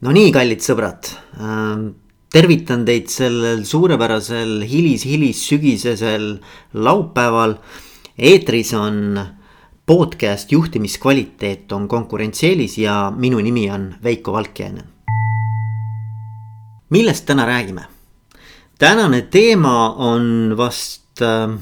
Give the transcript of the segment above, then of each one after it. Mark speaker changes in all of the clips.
Speaker 1: no nii, kallid sõbrad äh,. tervitan teid sellel suurepärasel hilis-hilissügisesel laupäeval. eetris on podcast Juhtimiskvaliteet on konkurentsieelis ja minu nimi on Veiko Valkjääne. millest täna räägime? tänane teema on vast äh,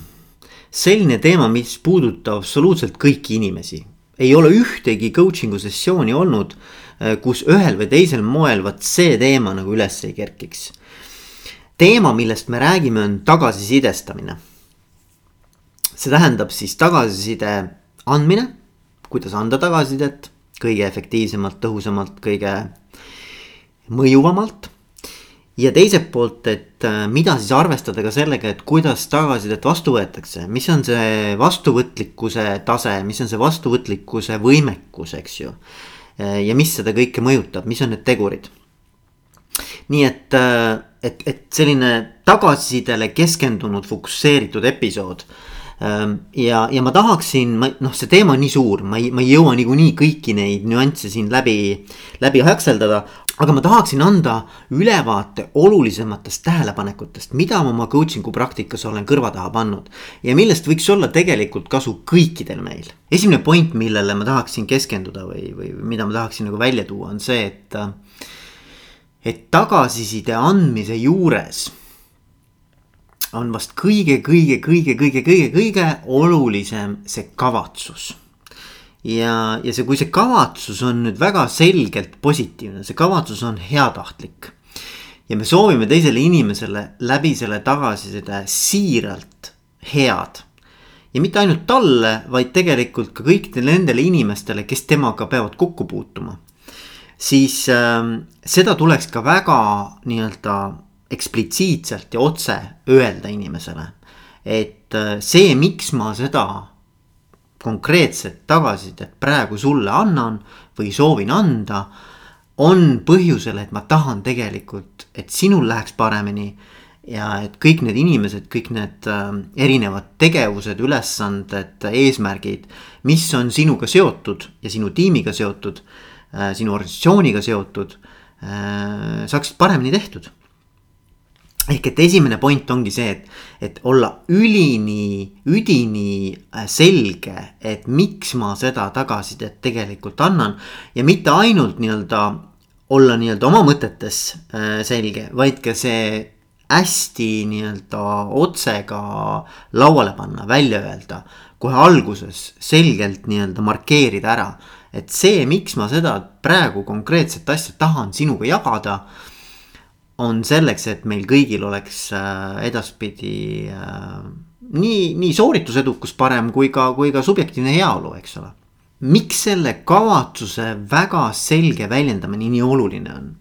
Speaker 1: selline teema, mis puudutab absoluutselt kõiki inimesi. ei ole ühtegi coaching'u sessiooni olnud Äh, kus ühel või teisel moel vot see teema nagu üles ei kerkiks. teema, millest me räägime, on tagasisidestamine. see tähendab siis tagasiside andmine, kuidas anda tagasisidet kõige efektiivsemalt, tõhusamalt, kõige mõjuvamalt ja teiselt poolt, et äh, mida siis arvestada ka sellega, et kuidas tagasisidet vastu võetakse, mis on see vastuvõtlikkuse tase, mis on see vastuvõtlikkuse võimekus, eks ju. Äh, ja mis seda kõike mõjutab, mis on need tegurid. nii et, äh, et, et selline tagasisidele keskendunud, fokusseeritud episood. Ähm, ja, ja ma tahaksin, ma noh, see teema on nii suur, ma ei, ma ei jõua niikuinii kõiki neid nüansse siin läbi, läbi häkseldada aga ma tahaksin anda ülevaate olulisematest tähelepanekutest, mida ma oma coaching'u praktikas olen kõrva taha pannud. ja millest võiks olla tegelikult kasu kõikidel meil. esimene point, millele ma tahaksin keskenduda või, või mida ma tahaksin nagu välja tuua, on see, et. et tagasiside andmise juures on vast kõige, kõige, kõige, kõige, kõige, kõige olulisem see kavatsus ja, ja see, kui see kavatsus on nüüd väga selgelt positiivne, see kavatsus on heatahtlik. ja me soovime teisele inimesele läbi selle tagasiside siiralt head. ja mitte ainult talle, vaid tegelikult ka kõikidele nendele inimestele, kes temaga peavad kokku puutuma. siis äh, seda tuleks ka väga nii-öelda eksplitsiitselt ja otse öelda inimesele. et äh, see, miks ma seda konkreetset tagasisidet praegu sulle annan või soovin anda. on põhjusel, et ma tahan tegelikult, et sinul läheks paremini. ja et kõik need inimesed, kõik need äh, erinevad tegevused, ülesanded, eesmärgid, mis on sinuga seotud ja sinu tiimiga seotud äh,, sinu organisatsiooniga seotud äh,, saaksid paremini tehtud ehk et esimene point ongi see, et, et olla ülini, üdini äh, selge, et miks ma seda tagasisidet tegelikult annan. ja mitte ainult nii-öelda olla nii-öelda oma mõtetes äh, selge, vaid ka see hästi nii-öelda otse ka lauale panna, välja öelda. kohe alguses selgelt nii-öelda markeerida ära, et see, miks ma seda praegu konkreetset asja tahan sinuga jagada on selleks, et meil kõigil oleks äh, edaspidi äh, nii, nii sooritusedukus parem kui ka, kui ka subjektiivne heaolu, eks ole. miks selle kavatsuse väga selge väljendamine nii oluline on?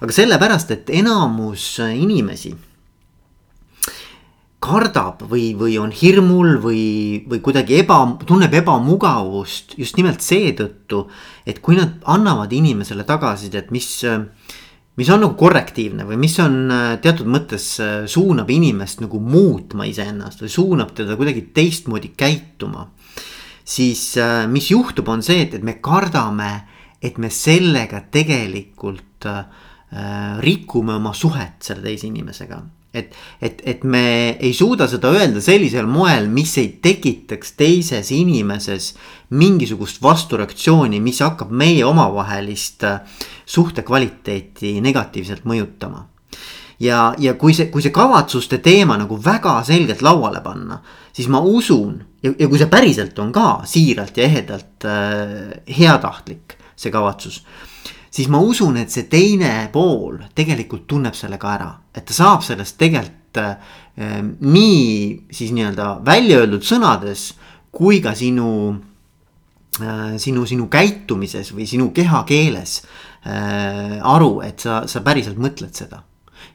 Speaker 1: aga sellepärast, et enamus inimesi kardab või, või on hirmul või, või kuidagi eba, tunneb ebamugavust just nimelt seetõttu, et kui nad annavad inimesele tagasisidet, mis äh, mis on nagu korrektiivne või mis on äh, teatud mõttes äh, suunab inimest nagu muutma iseennast või suunab teda kuidagi teistmoodi käituma. siis äh, mis juhtub, on see, et, et me kardame, et me sellega tegelikult rikume oma suhet selle teise inimesega et, et, et me ei suuda seda öelda sellisel moel, mis ei tekitaks teises inimeses mingisugust vastureaktsiooni, mis hakkab meie omavahelist äh, suhte kvaliteeti negatiivselt mõjutama. ja, ja kui see, kui see kavatsuste teema nagu väga selgelt lauale panna, siis ma usun ja, ja kui see päriselt on ka siiralt ja ehedalt äh, heatahtlik, see kavatsus siis ma usun, et see teine pool tegelikult tunneb selle ka ära, et ta saab sellest tegelikult äh, nii siis nii-öelda välja öeldud sõnades kui ka sinu äh,, sinu, sinu käitumises või sinu kehakeeles äh, aru, et sa, sa päriselt mõtled seda.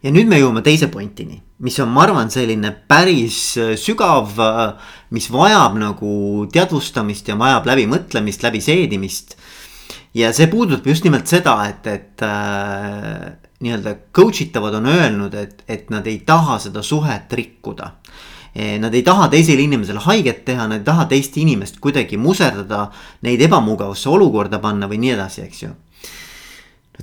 Speaker 1: Ja nüüd me jõuame teise pointini, mis on, ma arvan, selline päris äh, sügav, äh, mis vajab nagu teadvustamist ja vajab läbimõtlemist, läbi seedimist ja see puudutab just nimelt seda, et, et äh, nii-öelda coach itavad on öelnud, et, et nad ei taha seda suhet rikkuda. E, nad ei taha teisele inimesele haiget teha, nad ei taha teist inimest kuidagi muserdada, neid ebamugavusse olukorda panna või nii edasi, eks ju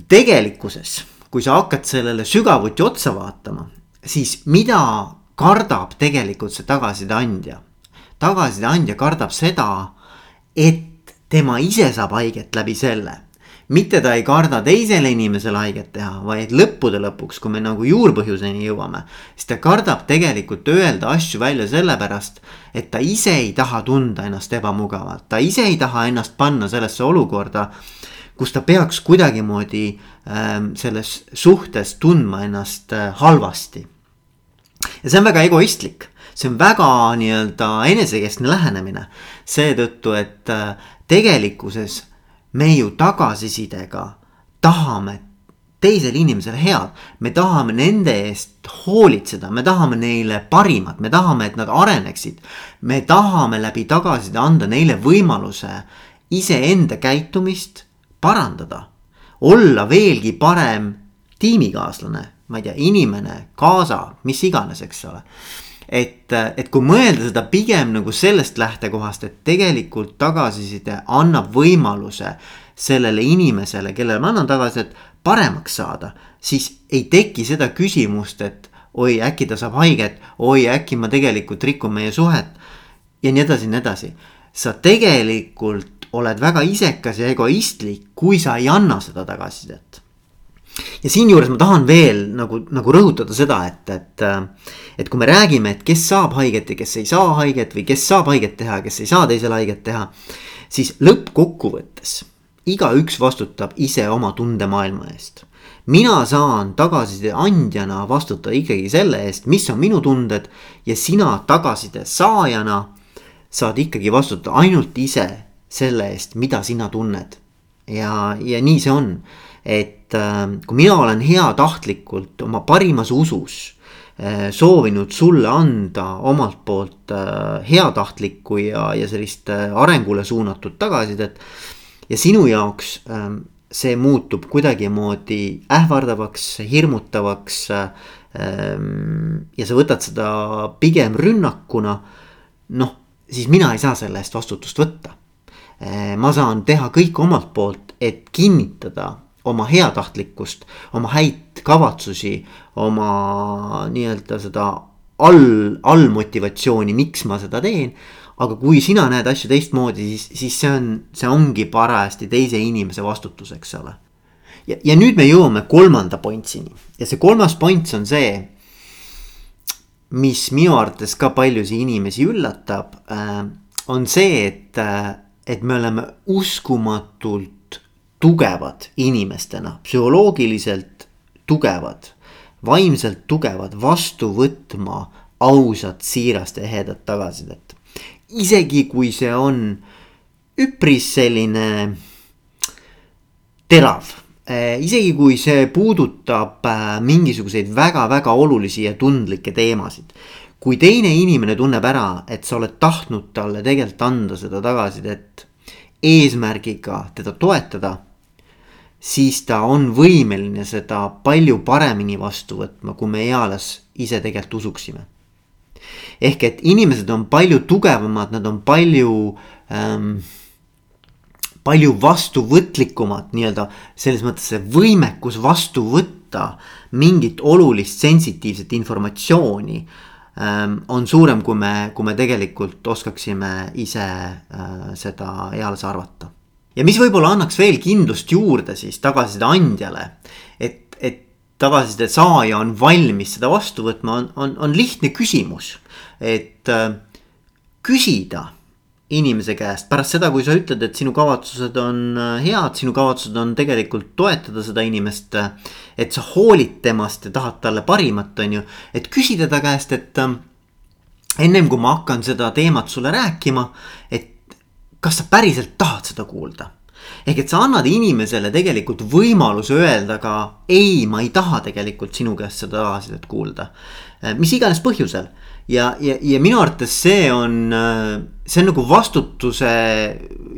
Speaker 1: tegelikkuses, kui sa hakkad sellele sügavuti otsa vaatama, siis mida kardab tegelikult see tagasiside andja? tagasiside andja kardab seda, et tema ise saab haiget läbi selle. mitte ta ei karda teisele inimesele haiget teha, vaid lõppude lõpuks, kui me nagu juurpõhjuseni jõuame, siis ta kardab tegelikult öelda asju välja sellepärast, et ta ise ei taha tunda ennast ebamugavalt, ta ise ei taha ennast panna sellesse olukorda, kus ta peaks kuidagimoodi äh, selles suhtes tundma ennast äh, halvasti. ja see on väga egoistlik, see on väga nii-öelda enesekeskne lähenemine, seetõttu, et äh, tegelikkuses me ju tagasisidega tahame teisele inimesele head. me tahame nende eest hoolitseda, me tahame neile parimat, me tahame, et nad areneksid. me tahame läbi tagasiside anda neile võimaluse iseenda käitumist parandada. olla veelgi parem tiimikaaslane, ma ei tea, inimene, kaasa, mis iganes, eks ole et, et kui mõelda seda pigem nagu sellest lähtekohast, et tegelikult tagasiside annab võimaluse sellele inimesele, kellele ma annan tagasisidet, paremaks saada. siis ei teki seda küsimust, et oi, äkki ta saab haiget, oi, äkki ma tegelikult rikun meie suhet. ja nii edasi ja nii edasi. sa tegelikult oled väga isekas ja egoistlik, kui sa ei anna seda tagasisidet ja siinjuures ma tahan veel nagu, nagu rõhutada seda, et, et, et kui me räägime, et kes saab haiget ja kes ei saa haiget või kes saab haiget teha ja kes ei saa teisele haiget teha. siis lõppkokkuvõttes igaüks vastutab ise oma tundemaailma eest. mina saan tagasiside andjana vastutada ikkagi selle eest, mis on minu tunded ja sina tagasiside saajana saad ikkagi vastutada ainult ise selle eest, mida sina tunned. ja, ja nii see on et äh, kui mina olen heatahtlikult oma parimas usus äh, soovinud sulle anda omalt poolt äh, heatahtlikku ja, ja sellist arengule suunatud tagasisidet. ja sinu jaoks ähm, see muutub kuidagimoodi ähvardavaks, hirmutavaks. Ähm, ja sa võtad seda pigem rünnakuna. noh, siis mina ei saa selle eest vastutust võtta. ma saan teha kõik omalt poolt, et kinnitada oma heatahtlikkust, oma häid kavatsusi, oma nii-öelda seda all, allmotivatsiooni, miks ma seda teen. aga kui sina näed asju teistmoodi, siis, siis see on, see ongi parajasti teise inimese vastutus, eks ole. ja, ja nüüd me jõuame kolmanda pointsini ja see kolmas points on see, mis minu arvates ka paljusid inimesi üllatab äh,, on see, et äh,, et me oleme uskumatult tugevad inimestena, psühholoogiliselt tugevad, vaimselt tugevad vastu võtma ausat, siirast ehedat tagasisidet. isegi kui see on üpris selline terav eh, isegi kui see puudutab eh, mingisuguseid väga-väga olulisi ja tundlikke teemasid. kui teine inimene tunneb ära, et sa oled tahtnud talle tegelikult anda seda tagasisidet eesmärgiga teda toetada siis ta on võimeline seda palju paremini vastu võtma, kui me eales ise tegelikult usuksime. ehk et inimesed on palju tugevamad, nad on palju ähm,, palju vastuvõtlikumad nii-öelda selles mõttes see võimekus vastu võtta mingit olulist sensitiivset informatsiooni on suurem, kui me, kui me tegelikult oskaksime ise äh, seda eales arvata ja mis võib-olla annaks veel kindlust juurde siis tagasiside andjale. et, et tagasiside saaja on valmis seda vastu võtma, on, on, on lihtne küsimus. et äh, küsida inimese käest pärast seda, kui sa ütled, et sinu kavatsused on äh, head, sinu kavatsused on tegelikult toetada seda inimest. et sa hoolid temast ja tahad talle parimat, on ju, et küsida ta käest, et äh, ennem kui ma hakkan seda teemat sulle rääkima, et kas sa päriselt tahad seda kuulda? ehk et sa annad inimesele tegelikult võimaluse öelda ka ei, ma ei taha tegelikult sinu käest seda tagasisidet kuulda. Äh, mis iganes põhjusel ja, ja, ja minu arvates see on, äh, see on nagu vastutuse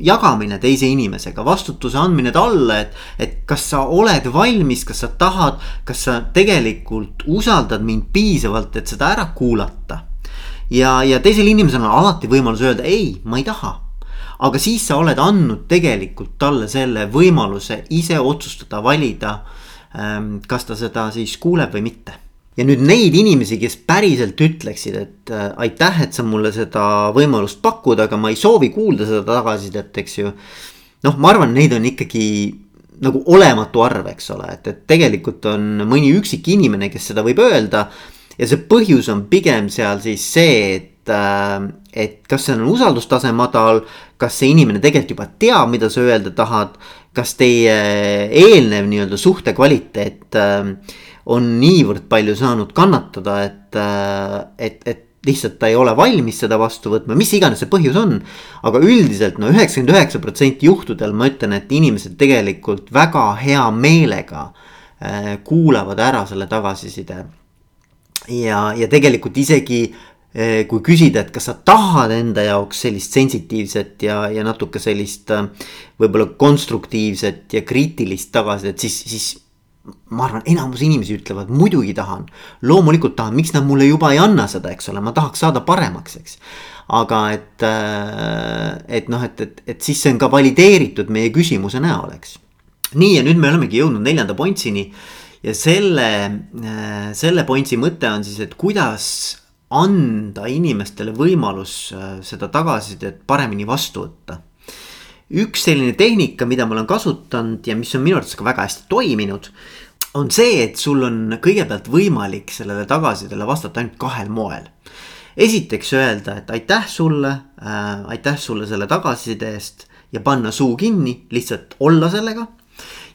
Speaker 1: jagamine teise inimesega, vastutuse andmine talle, et. et kas sa oled valmis, kas sa tahad, kas sa tegelikult usaldad mind piisavalt, et seda ära kuulata. ja, ja teisel inimesel on alati võimalus öelda ei, ma ei taha aga siis sa oled andnud tegelikult talle selle võimaluse ise otsustada, valida. Ähm, kas ta seda siis kuuleb või mitte ja nüüd neid inimesi, kes päriselt ütleksid, et äh, aitäh, et sa mulle seda võimalust pakud, aga ma ei soovi kuulda seda tagasisidet, eks ju. noh, ma arvan, neid on ikkagi nagu olematu arv, eks ole, et, et tegelikult on mõni üksik inimene, kes seda võib öelda. ja see põhjus on pigem seal siis see, et, äh, et kas seal on usaldustase madal, kas see inimene tegelikult juba teab, mida sa öelda tahad. kas teie eelnev nii-öelda suhte kvaliteet äh, on niivõrd palju saanud kannatada, et, äh, et, et lihtsalt ta ei ole valmis seda vastu võtma, mis iganes see põhjus on. aga üldiselt no üheksakümmend üheksa protsenti juhtudel ma ütlen, et inimesed tegelikult väga hea meelega äh, kuulavad ära selle tagasiside. ja, ja tegelikult isegi äh, kui küsida, et kas sa tahad enda jaoks sellist sensitiivset ja, ja natuke sellist võib-olla konstruktiivset ja kriitilist tagasisidet, siis, siis ma arvan, enamus inimesi ütlevad muidugi tahan. loomulikult tahan, miks nad mulle juba ei anna seda, eks ole, ma tahaks saada paremaks, eks. aga et, äh, et noh, et, et, et siis see on ka valideeritud meie küsimuse näol, eks. nii ja nüüd me olemegi jõudnud neljanda pointsini. ja selle, äh, selle pointsi mõte on siis, et kuidas anda inimestele võimalus äh, seda tagasisidet paremini vastu võtta üks selline tehnika, mida ma olen kasutanud ja mis on minu arvates ka väga hästi toiminud. on see, et sul on kõigepealt võimalik sellele tagasisidele vastata ainult kahel moel. esiteks öelda, et aitäh sulle äh,, aitäh sulle selle tagasiside eest ja panna suu kinni, lihtsalt olla sellega.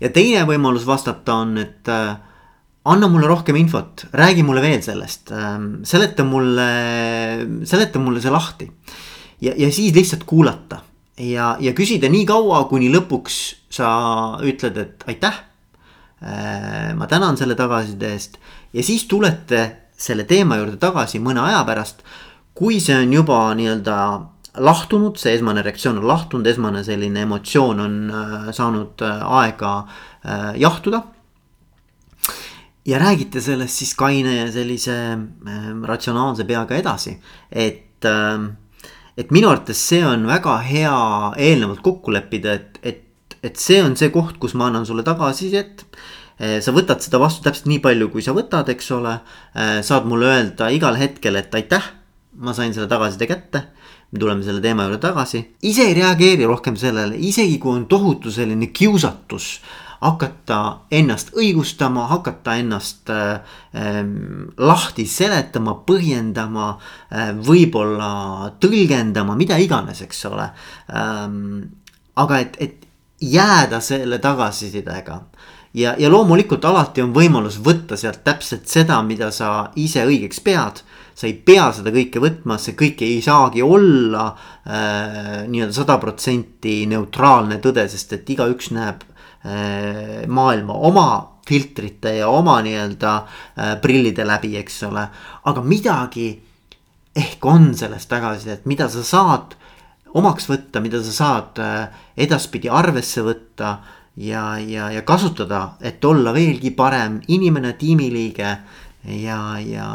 Speaker 1: ja teine võimalus vastata on, et äh, anna mulle rohkem infot, räägi mulle veel sellest äh,, seleta mulle, seleta mulle see lahti. ja, ja siis lihtsalt kuulata ja, ja küsida nii kaua, kuni lõpuks sa ütled, et aitäh. Äh, ma tänan selle tagasiside eest ja siis tulete selle teema juurde tagasi mõne aja pärast. kui see on juba nii-öelda lahtunud, see esmane reaktsioon on lahtunud, esmane selline emotsioon on äh, saanud äh, aega jahtuda ja räägite sellest siis kaine ja sellise ratsionaalse peaga edasi, et et minu arvates see on väga hea eelnevalt kokku leppida, et, et, et see on see koht, kus ma annan sulle tagasisidet. Eh, sa võtad seda vastu täpselt nii palju, kui sa võtad, eks ole. Eh, saad mulle öelda igal hetkel, et aitäh, ma sain selle tagasiside kätte me tuleme selle teema juurde tagasi, ise ei reageeri rohkem sellele, isegi kui on tohutu selline kiusatus hakata ennast õigustama, hakata ennast äh, ähm, lahti seletama, põhjendama äh,, võib-olla tõlgendama, mida iganes, eks ole ähm,. aga et, et jääda selle tagasisidega ja, ja loomulikult alati on võimalus võtta sealt täpselt seda, mida sa ise õigeks pead. sa ei pea seda kõike võtma, see kõik ei saagi olla äh, nii-öelda sada protsenti neutraalne tõde, sest et igaüks näeb maailma oma filtrite ja oma nii-öelda äh, prillide läbi, eks ole. aga midagi ehk on sellest tagasisidet, mida sa saad omaks võtta, mida sa saad äh, edaspidi arvesse võtta ja, ja, ja kasutada, et olla veelgi parem inimene, tiimiliige ja, ja,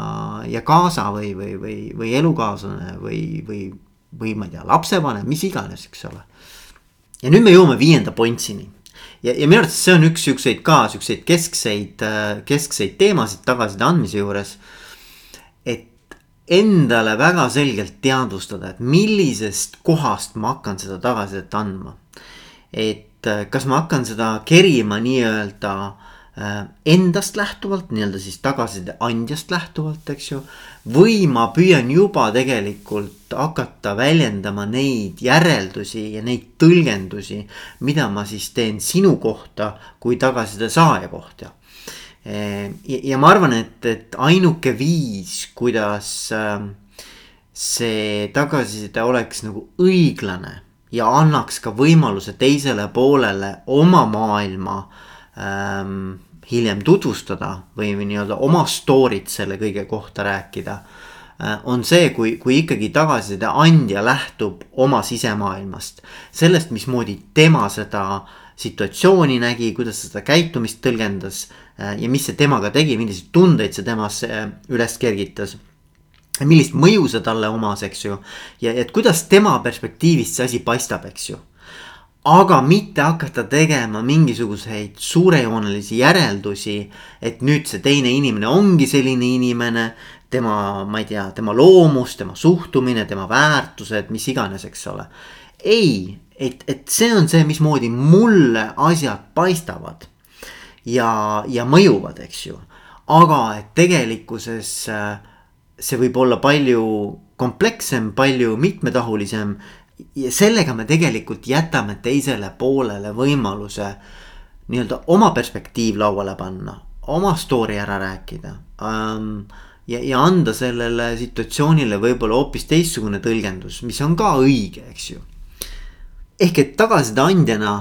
Speaker 1: ja kaasa või, või, või, või elukaaslane või, või, või ma ei tea, lapsevanem, mis iganes, eks ole. ja nüüd me jõuame viienda pointsini ja, ja minu arvates see on üks siukseid ka siukseid keskseid, äh, keskseid teemasid tagasiside andmise juures. et endale väga selgelt teadvustada, et millisest kohast ma hakkan seda tagasisidet andma. et äh, kas ma hakkan seda kerima nii-öelda Äh, endast lähtuvalt, nii-öelda siis tagasiside andjast lähtuvalt, eks ju. või ma püüan juba tegelikult hakata väljendama neid järeldusi ja neid tõlgendusi, mida ma siis teen sinu kohta kui tagasiside saaja kohta. Äh, ja ma arvan, et, et ainuke viis, kuidas ähm, see tagasiside oleks nagu õiglane ja annaks ka võimaluse teisele poolele oma maailma ähm, hiljem tutvustada või, või nii-öelda oma story't selle kõige kohta rääkida. Äh, on see, kui, kui ikkagi tagasiside andja lähtub oma sisemaailmast. sellest, mismoodi tema seda situatsiooni nägi, kuidas seda käitumist tõlgendas. Äh, ja mis see temaga tegi, milliseid tundeid see temas äh, üles kergitas. millist mõju see talle omas, eks ju. ja et kuidas tema perspektiivist see asi paistab, eks ju. Aga mitte hakata tegema mingisuguseid suurejoonelisi järeldusi, et nüüd see teine inimene ongi selline inimene. tema, ma ei tea, tema loomus, tema suhtumine, tema väärtused, mis iganes, eks ole. ei, et, et see on see, mismoodi mulle asjad paistavad. ja, ja mõjuvad, eks ju. aga et tegelikkuses äh, see võib olla palju komplekssem, palju mitmetahulisem. Ja sellega me tegelikult jätame teisele poolele võimaluse nii-öelda oma perspektiiv lauale panna, oma story ära rääkida ähm,. ja, ja anda sellele situatsioonile võib-olla hoopis teistsugune tõlgendus, mis on ka õige, eks ju. ehk et tagasiside andjana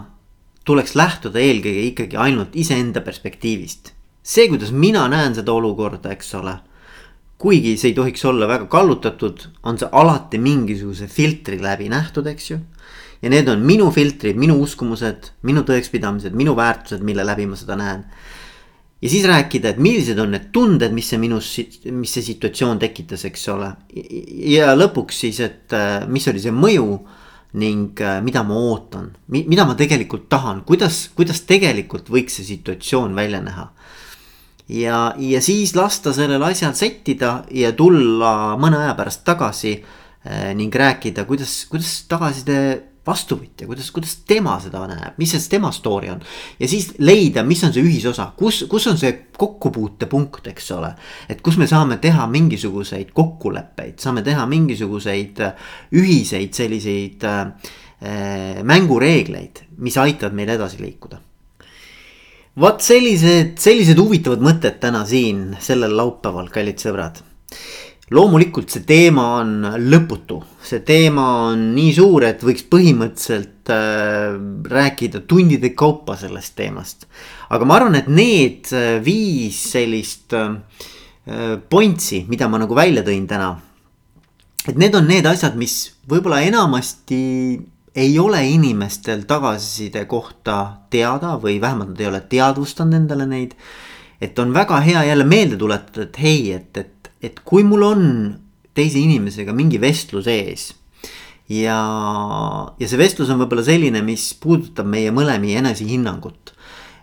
Speaker 1: tuleks lähtuda eelkõige ikkagi ainult iseenda perspektiivist. see, kuidas mina näen seda olukorda, eks ole kuigi see ei tohiks olla väga kallutatud, on see alati mingisuguse filtri läbi nähtud, eks ju. ja need on minu filtrid, minu uskumused, minu tõekspidamised, minu väärtused, mille läbi ma seda näen. ja siis rääkida, et millised on need tunded, mis see minus, mis see situatsioon tekitas, eks ole. ja lõpuks siis, et äh, mis oli see mõju ning äh, mida ma ootan, mida ma tegelikult tahan, kuidas, kuidas tegelikult võiks see situatsioon välja näha ja, ja siis lasta sellel asjal settida ja tulla mõne aja pärast tagasi äh, ning rääkida, kuidas, kuidas tagasiside vastuvõtja, kuidas, kuidas tema seda näeb, mis see tema story on. ja siis leida, mis on see ühisosa, kus, kus on see kokkupuutepunkt, eks ole. et kus me saame teha mingisuguseid kokkuleppeid, saame teha mingisuguseid ühiseid selliseid äh, mängureegleid, mis aitavad meil edasi liikuda vot sellised, sellised huvitavad mõtted täna siin sellel laupäeval, kallid sõbrad. loomulikult see teema on lõputu, see teema on nii suur, et võiks põhimõtteliselt äh, rääkida tundide kaupa sellest teemast. aga ma arvan, et need äh, viis sellist äh, pointsi, mida ma nagu välja tõin täna. et need on need asjad, mis võib-olla enamasti ei ole inimestel tagasiside kohta teada või vähemalt nad ei ole teadvustanud endale neid. et on väga hea jälle meelde tuletada, et hei, et, et, et kui mul on teise inimesega mingi vestlus ees. ja, ja see vestlus on võib-olla selline, mis puudutab meie mõlemi enesehinnangut.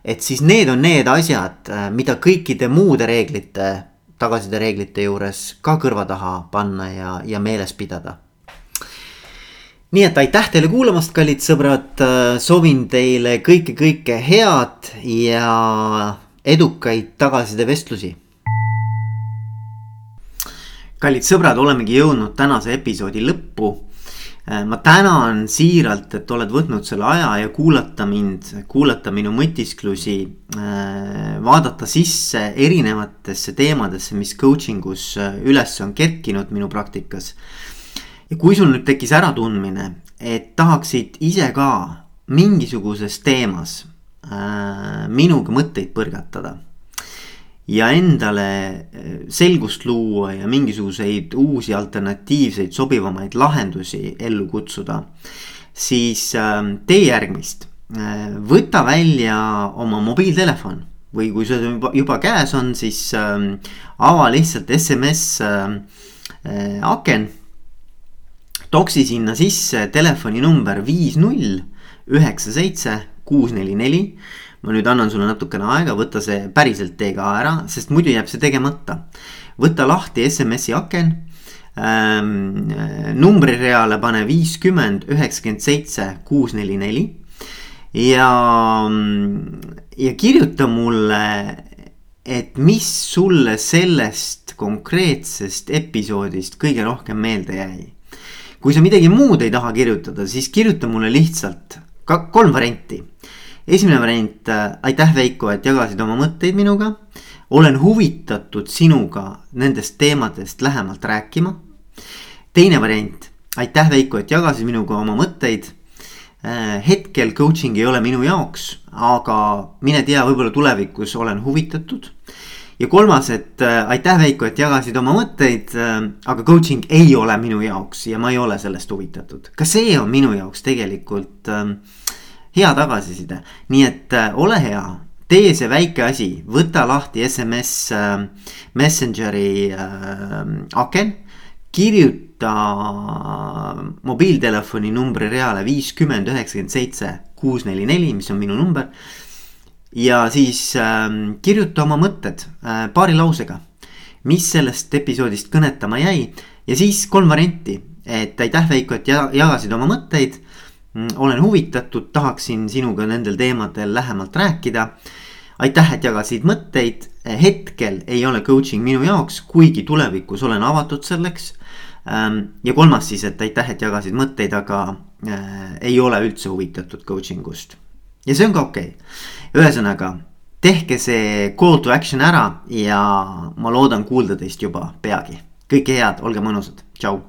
Speaker 1: et siis need on need asjad, mida kõikide muude reeglite, tagasiside reeglite juures ka kõrva taha panna ja, ja meeles pidada nii et aitäh teile kuulamast, kallid sõbrad, soovin teile kõike, kõike head ja edukaid tagasisidevestlusi. kallid sõbrad, olemegi jõudnud tänase episoodi lõppu. ma tänan siiralt, et oled võtnud selle aja ja kuulata mind, kuulata minu mõtisklusi. vaadata sisse erinevatesse teemadesse, mis coaching us üles on kerkinud minu praktikas ja kui sul nüüd tekkis äratundmine, et tahaksid ise ka mingisuguses teemas äh, minuga mõtteid põrgatada. ja endale äh, selgust luua ja mingisuguseid uusi alternatiivseid sobivamaid lahendusi ellu kutsuda. siis äh, tee järgmist äh,, võta välja oma mobiiltelefon või kui see juba, juba käes on, siis äh, ava lihtsalt SMS aken toksi sinna sisse telefoninumber viis null üheksa seitse kuus neli neli. ma nüüd annan sulle natukene aega, võta see päriselt tee ka ära, sest muidu jääb see tegemata. võta lahti SMS-i aken ähm,. numbrireale pane viiskümmend üheksakümmend seitse kuus neli neli. ja, ja kirjuta mulle, et mis sulle sellest konkreetsest episoodist kõige rohkem meelde jäi kui sa midagi muud ei taha kirjutada, siis kirjuta mulle lihtsalt ka kolm varianti. esimene variant, äh, aitäh Veiko, et jagasid oma mõtteid minuga. olen huvitatud sinuga nendest teemadest lähemalt rääkima. teine variant, aitäh Veiko, et jagasid minuga oma mõtteid. Äh, hetkel coaching ei ole minu jaoks, aga mine tea, võib-olla tulevikus olen huvitatud ja kolmas, et äh, aitäh, Veiko, et jagasid oma mõtteid äh,. aga coaching ei ole minu jaoks ja ma ei ole sellest huvitatud. ka see on minu jaoks tegelikult äh, hea tagasiside, nii et äh, ole hea tee see väike asi, võta lahti SMS äh, Messengeri äh, aken kirjuta mobiiltelefoni numbri reale viiskümmend üheksakümmend seitse kuus neli neli, mis on minu number. Ja siis äh, kirjuta oma mõtted äh, paari lausega, mis sellest episoodist kõnetama jäi ja siis kolm varianti, et aitäh Veiko, et jagasid oma mõtteid. Mm, olen huvitatud, tahaksin sinuga nendel teemadel lähemalt rääkida. aitäh, et jagasid mõtteid, hetkel ei ole coaching minu jaoks, kuigi tulevikus olen avatud selleks. Ähm, ja kolmas siis, et aitäh, et jagasid mõtteid, aga äh, ei ole üldse huvitatud coaching ust. Ja see on ka okei. Okay., ühesõnaga tehke see call to action ära ja ma loodan kuulda teist juba peagi. Kõike head, olge mõnusad, tšau